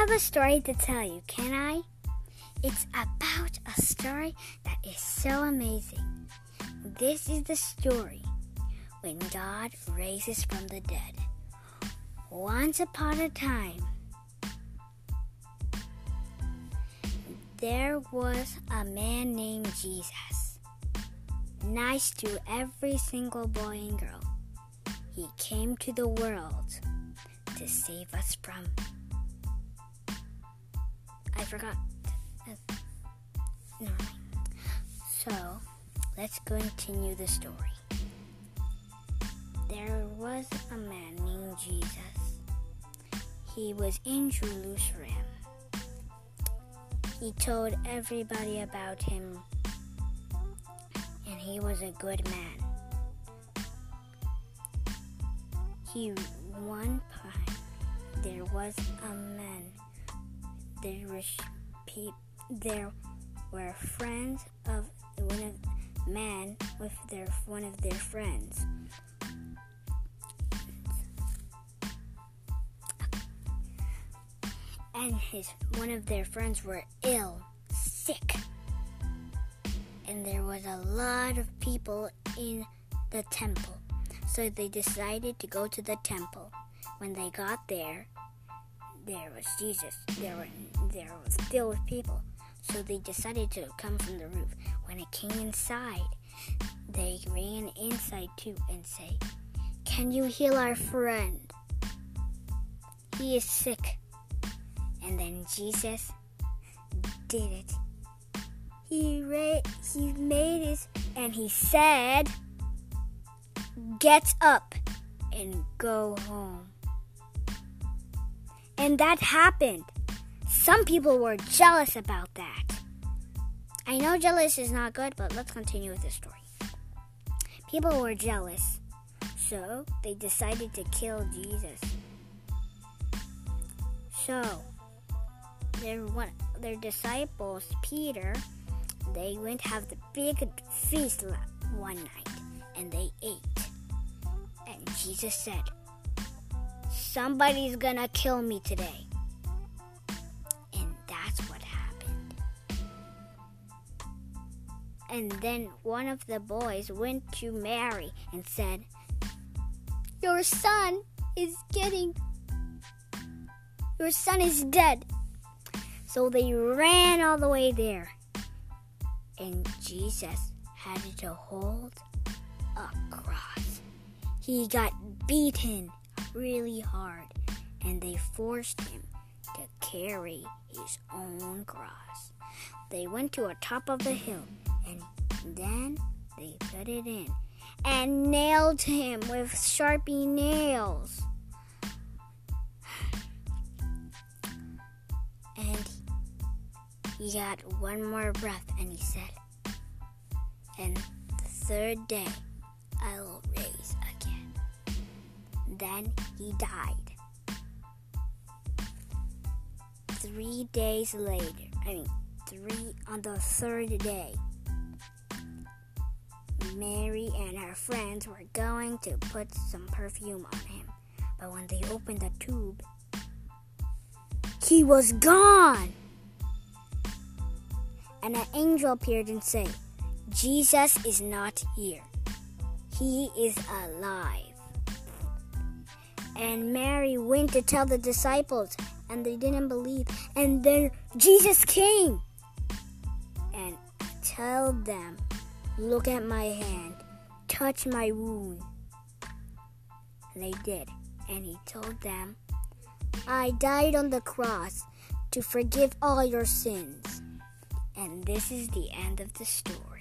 have a story to tell you, can I? It's about a story that is so amazing. This is the story when God raises from the dead. Once upon a time, there was a man named Jesus. Nice to every single boy and girl. He came to the world to save us from. I forgot. Uh, no. So, let's continue the story. There was a man named Jesus. He was in Jerusalem. He told everybody about him, and he was a good man. He one time there was a man. There pe- there were friends of one of man with their one of their friends. And his one of their friends were ill, sick. And there was a lot of people in the temple. So they decided to go to the temple. When they got there, there was Jesus. There were there was still with people. So they decided to come from the roof. When it came inside, they ran inside too and say, "Can you heal our friend? He is sick." And then Jesus did it. He ra- he made it and he said, "Get up and go home." And that happened. Some people were jealous about that. I know jealous is not good, but let's continue with the story. People were jealous, so they decided to kill Jesus. So, their one, their disciples, Peter, they went have the big feast one night, and they ate. And Jesus said, Somebody's gonna kill me today. And that's what happened. And then one of the boys went to Mary and said, Your son is getting. Your son is dead. So they ran all the way there. And Jesus had to hold a cross. He got beaten really hard, and they forced him to carry his own cross. They went to a top of the hill, and then they put it in and nailed him with sharpie nails. And he got one more breath, and he said, And the third day I will raise. Then he died. Three days later, I mean, three on the third day, Mary and her friends were going to put some perfume on him. But when they opened the tube, he was gone. And an angel appeared and said, Jesus is not here. He is alive. And Mary went to tell the disciples, and they didn't believe. And then Jesus came and told them, Look at my hand, touch my wound. They did. And he told them, I died on the cross to forgive all your sins. And this is the end of the story.